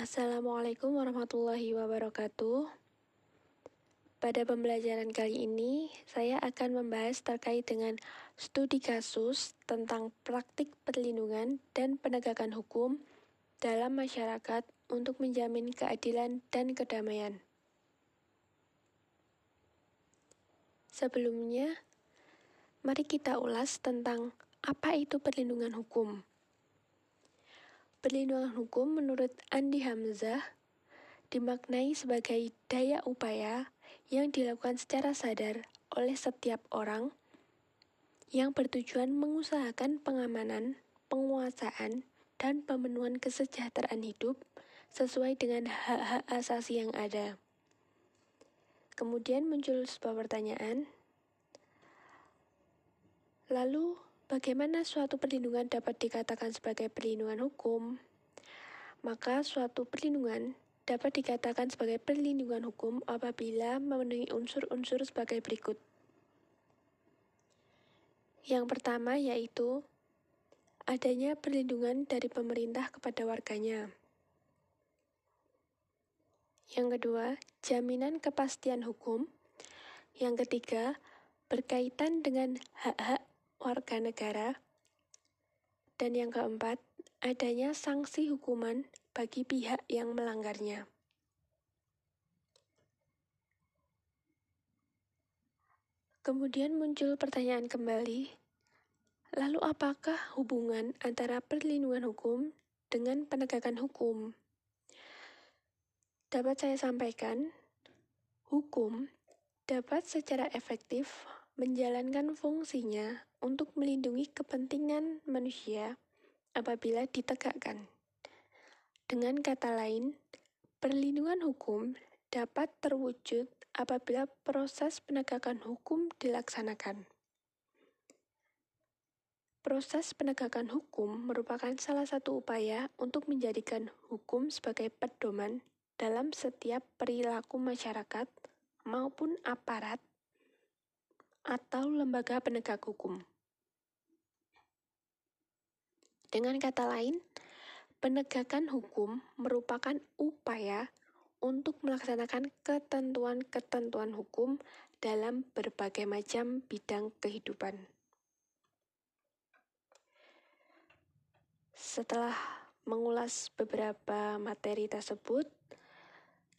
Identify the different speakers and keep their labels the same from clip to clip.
Speaker 1: Assalamualaikum warahmatullahi wabarakatuh. Pada pembelajaran kali ini, saya akan membahas terkait dengan studi kasus tentang praktik perlindungan dan penegakan hukum dalam masyarakat untuk menjamin keadilan dan kedamaian. Sebelumnya, mari kita ulas tentang apa itu perlindungan hukum. Perlindungan hukum menurut Andi Hamzah dimaknai sebagai daya upaya yang dilakukan secara sadar oleh setiap orang yang bertujuan mengusahakan pengamanan, penguasaan, dan pemenuhan kesejahteraan hidup sesuai dengan hak-hak asasi yang ada. Kemudian muncul sebuah pertanyaan, lalu Bagaimana suatu perlindungan dapat dikatakan sebagai perlindungan hukum? Maka suatu perlindungan dapat dikatakan sebagai perlindungan hukum apabila memenuhi unsur-unsur sebagai berikut. Yang pertama yaitu adanya perlindungan dari pemerintah kepada warganya. Yang kedua, jaminan kepastian hukum. Yang ketiga, berkaitan dengan hak-hak warga negara. Dan yang keempat, adanya sanksi hukuman bagi pihak yang melanggarnya. Kemudian muncul pertanyaan kembali, lalu apakah hubungan antara perlindungan hukum dengan penegakan hukum? Dapat saya sampaikan, hukum dapat secara efektif menjalankan fungsinya untuk melindungi kepentingan manusia apabila ditegakkan. Dengan kata lain, perlindungan hukum dapat terwujud apabila proses penegakan hukum dilaksanakan. Proses penegakan hukum merupakan salah satu upaya untuk menjadikan hukum sebagai pedoman dalam setiap perilaku masyarakat maupun aparat atau lembaga penegak hukum. Dengan kata lain, penegakan hukum merupakan upaya untuk melaksanakan ketentuan-ketentuan hukum dalam berbagai macam bidang kehidupan. Setelah mengulas beberapa materi tersebut,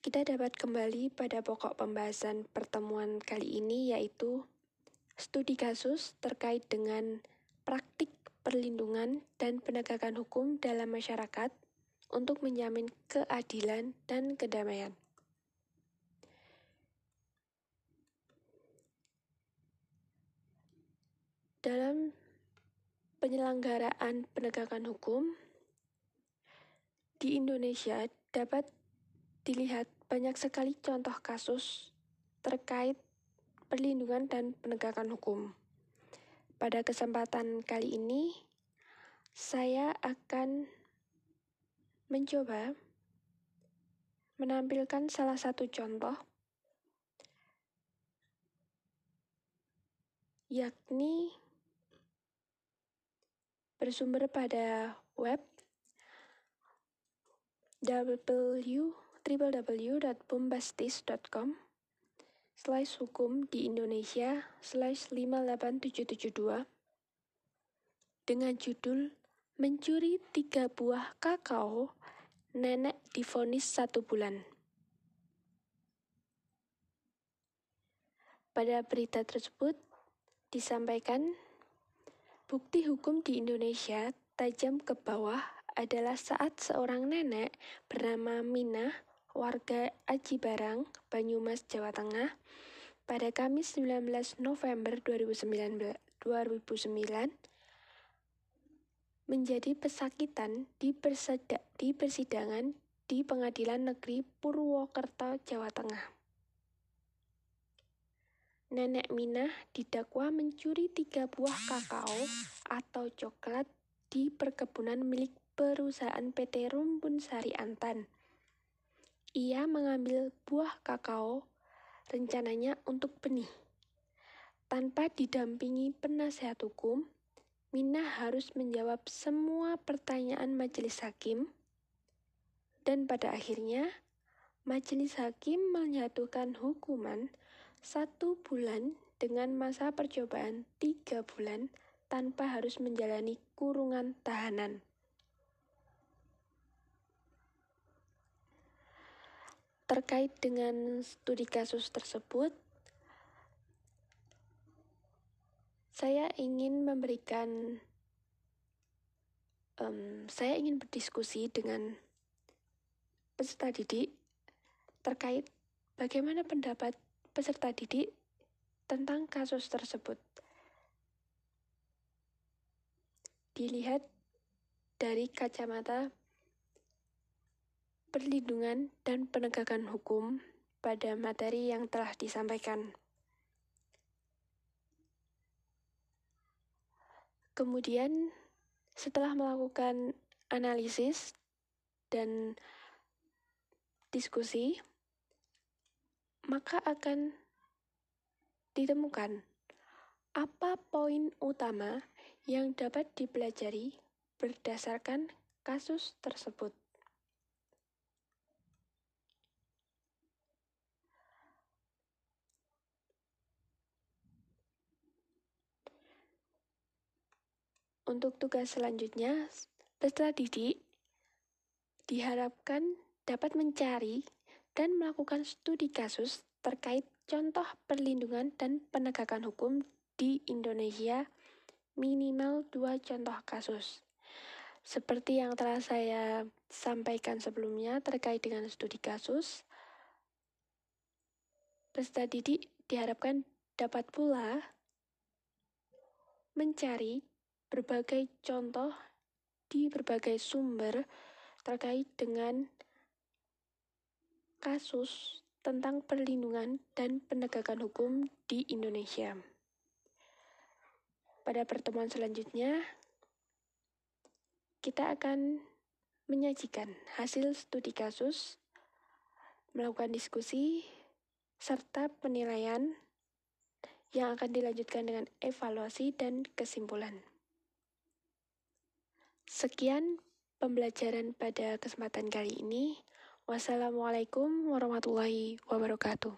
Speaker 1: kita dapat kembali pada pokok pembahasan pertemuan kali ini, yaitu studi kasus terkait dengan praktik perlindungan dan penegakan hukum dalam masyarakat untuk menjamin keadilan dan kedamaian. Dalam penyelenggaraan penegakan hukum di Indonesia dapat dilihat banyak sekali contoh kasus terkait perlindungan dan penegakan hukum. Pada kesempatan kali ini, saya akan mencoba menampilkan salah satu contoh, yakni bersumber pada web www.bombastis.com slash hukum di Indonesia slash 58772 dengan judul Mencuri tiga buah kakao, nenek difonis satu bulan. Pada berita tersebut disampaikan bukti hukum di Indonesia tajam ke bawah adalah saat seorang nenek bernama Minah warga Aji Barang, Banyumas, Jawa Tengah, pada Kamis 19 November 2009, 2009 menjadi pesakitan di, perseda, di persidangan di Pengadilan Negeri Purwokerto, Jawa Tengah. Nenek Minah didakwa mencuri tiga buah kakao atau coklat di perkebunan milik perusahaan PT Rumpun Sari Antan ia mengambil buah kakao, rencananya untuk benih. Tanpa didampingi penasehat hukum, Mina harus menjawab semua pertanyaan majelis hakim Dan pada akhirnya, majelis hakim menyatukan hukuman satu bulan dengan masa percobaan tiga bulan tanpa harus menjalani kurungan tahanan. Terkait dengan studi kasus tersebut, saya ingin memberikan, um, saya ingin berdiskusi dengan peserta didik terkait bagaimana pendapat peserta didik tentang kasus tersebut. Dilihat dari kacamata perlindungan dan penegakan hukum pada materi yang telah disampaikan. Kemudian, setelah melakukan analisis dan diskusi, maka akan ditemukan apa poin utama yang dapat dipelajari berdasarkan kasus tersebut. Untuk tugas selanjutnya, peserta didik diharapkan dapat mencari dan melakukan studi kasus terkait contoh perlindungan dan penegakan hukum di Indonesia minimal dua contoh kasus. Seperti yang telah saya sampaikan sebelumnya terkait dengan studi kasus, peserta didik diharapkan dapat pula mencari berbagai contoh di berbagai sumber terkait dengan kasus tentang perlindungan dan penegakan hukum di Indonesia. Pada pertemuan selanjutnya, kita akan menyajikan hasil studi kasus, melakukan diskusi, serta penilaian yang akan dilanjutkan dengan evaluasi dan kesimpulan. Sekian pembelajaran pada kesempatan kali ini. Wassalamualaikum warahmatullahi wabarakatuh.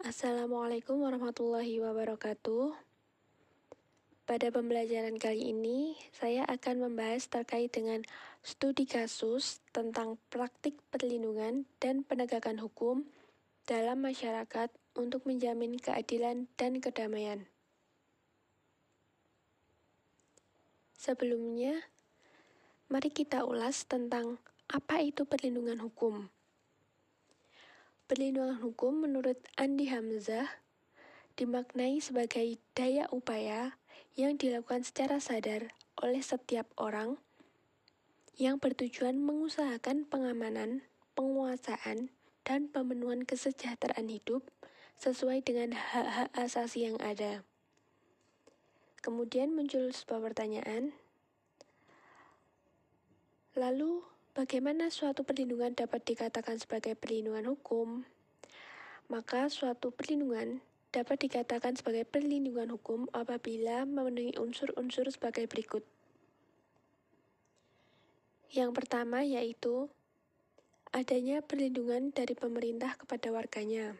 Speaker 1: Assalamualaikum warahmatullahi wabarakatuh. Pada pembelajaran kali ini, saya akan membahas terkait dengan studi kasus tentang praktik perlindungan dan penegakan hukum dalam masyarakat untuk menjamin keadilan dan kedamaian. Sebelumnya, mari kita ulas tentang apa itu perlindungan hukum. Perlindungan hukum menurut Andi Hamzah dimaknai sebagai daya upaya yang dilakukan secara sadar oleh setiap orang yang bertujuan mengusahakan pengamanan, penguasaan, dan pemenuhan kesejahteraan hidup sesuai dengan hak-hak asasi yang ada. Kemudian muncul sebuah pertanyaan, lalu bagaimana suatu perlindungan dapat dikatakan sebagai perlindungan hukum? Maka suatu perlindungan dapat dikatakan sebagai perlindungan hukum apabila memenuhi unsur-unsur sebagai berikut. Yang pertama yaitu adanya perlindungan dari pemerintah kepada warganya.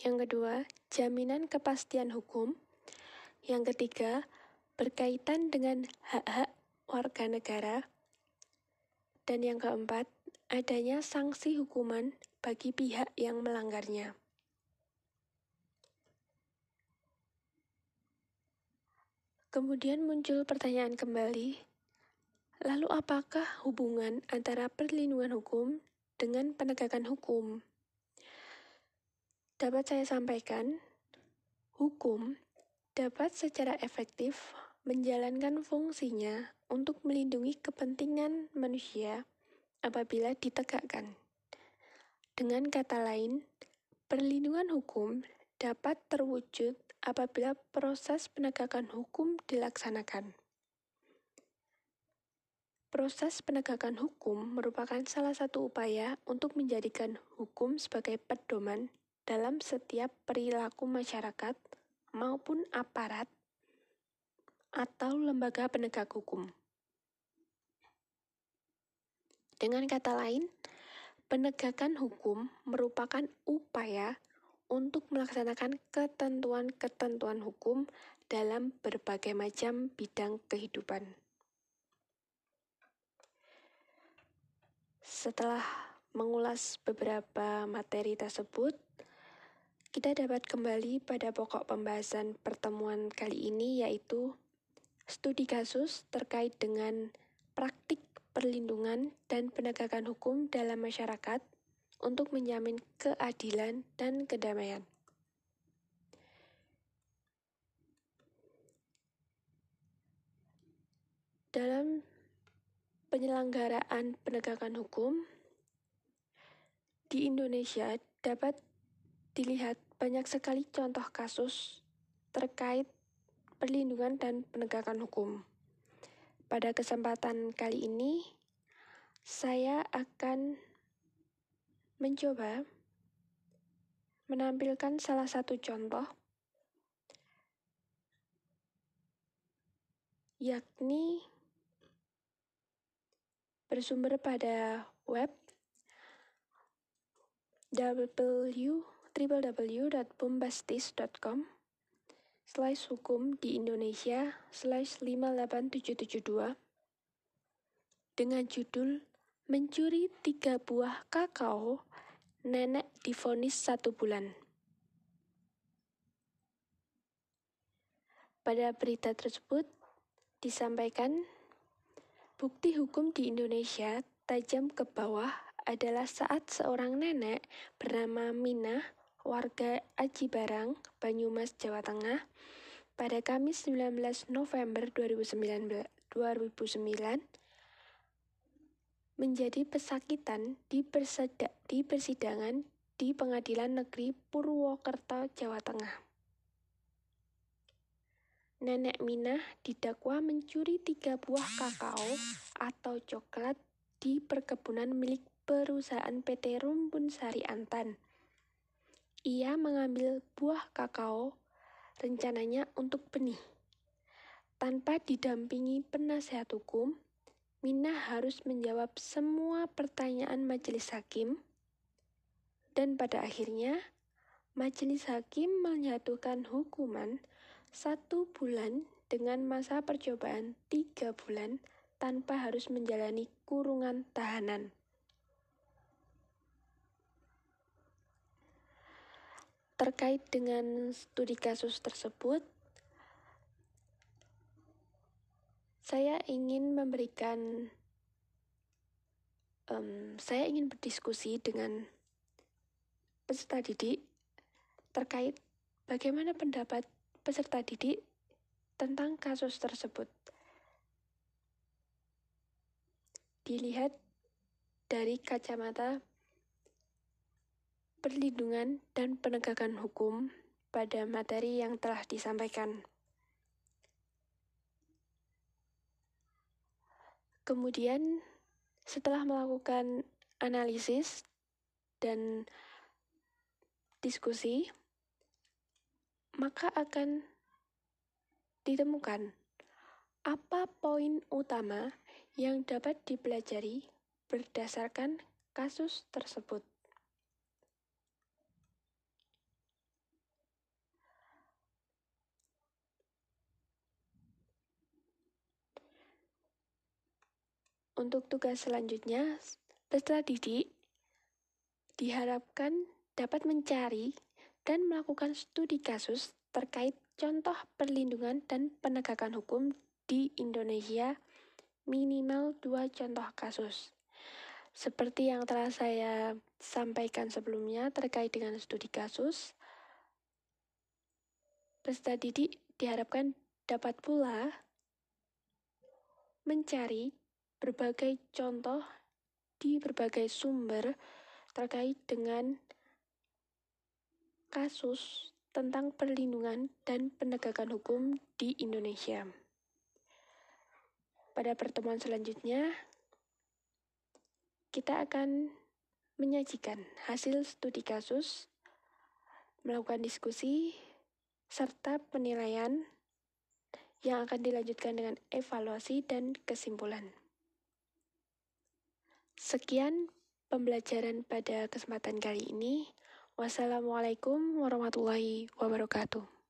Speaker 1: Yang kedua, jaminan kepastian hukum. Yang ketiga, berkaitan dengan hak-hak warga negara. Dan yang keempat, adanya sanksi hukuman bagi pihak yang melanggarnya. Kemudian muncul pertanyaan kembali, lalu apakah hubungan antara perlindungan hukum dengan penegakan hukum? Dapat saya sampaikan, hukum dapat secara efektif menjalankan fungsinya untuk melindungi kepentingan manusia apabila ditegakkan. Dengan kata lain, perlindungan hukum dapat terwujud apabila proses penegakan hukum dilaksanakan. Proses penegakan hukum merupakan salah satu upaya untuk menjadikan hukum sebagai pedoman dalam setiap perilaku masyarakat maupun aparat atau lembaga penegak hukum. Dengan kata lain, penegakan hukum merupakan upaya untuk melaksanakan ketentuan-ketentuan hukum dalam berbagai macam bidang kehidupan. Setelah mengulas beberapa materi tersebut, kita dapat kembali pada pokok pembahasan pertemuan kali ini, yaitu studi kasus terkait dengan praktik perlindungan dan penegakan hukum dalam masyarakat untuk menjamin keadilan dan kedamaian. Dalam penyelenggaraan penegakan hukum di Indonesia dapat dilihat banyak sekali contoh kasus terkait perlindungan dan penegakan hukum. Pada kesempatan kali ini, saya akan mencoba menampilkan salah satu contoh, yakni bersumber pada web www.bombastis.com slash hukum di Indonesia slash 58772 dengan judul Mencuri tiga buah kakao, nenek difonis satu bulan. Pada berita tersebut disampaikan Bukti hukum di Indonesia tajam ke bawah adalah saat seorang nenek bernama Minah, warga Aji Barang, Banyumas, Jawa Tengah, pada Kamis 19 November 2009, 2009 menjadi pesakitan di, perseda, di persidangan di Pengadilan Negeri Purwokerto, Jawa Tengah. Nenek Minah didakwa mencuri tiga buah kakao atau coklat di perkebunan milik perusahaan PT Rumpun Sari Antan. Ia mengambil buah kakao rencananya untuk benih. Tanpa didampingi penasehat hukum, Minah harus menjawab semua pertanyaan majelis hakim dan pada akhirnya majelis hakim menyatukan hukuman satu bulan dengan masa percobaan tiga bulan tanpa harus menjalani kurungan tahanan. Terkait dengan studi kasus tersebut, saya ingin memberikan, um, saya ingin berdiskusi dengan peserta didik terkait bagaimana pendapat peserta didik tentang kasus tersebut. Dilihat dari kacamata perlindungan dan penegakan hukum pada materi yang telah disampaikan. Kemudian, setelah melakukan analisis dan diskusi, maka akan ditemukan apa poin utama yang dapat dipelajari berdasarkan kasus tersebut. Untuk tugas selanjutnya, peserta didik diharapkan dapat mencari dan melakukan studi kasus terkait contoh perlindungan dan penegakan hukum di Indonesia minimal dua contoh kasus. Seperti yang telah saya sampaikan sebelumnya terkait dengan studi kasus, peserta didik diharapkan dapat pula mencari berbagai contoh di berbagai sumber terkait dengan kasus tentang perlindungan dan penegakan hukum di Indonesia. Pada pertemuan selanjutnya, kita akan menyajikan hasil studi kasus, melakukan diskusi, serta penilaian yang akan dilanjutkan dengan evaluasi dan kesimpulan. Sekian pembelajaran pada kesempatan kali ini. Wassalamualaikum warahmatullahi wabarakatuh.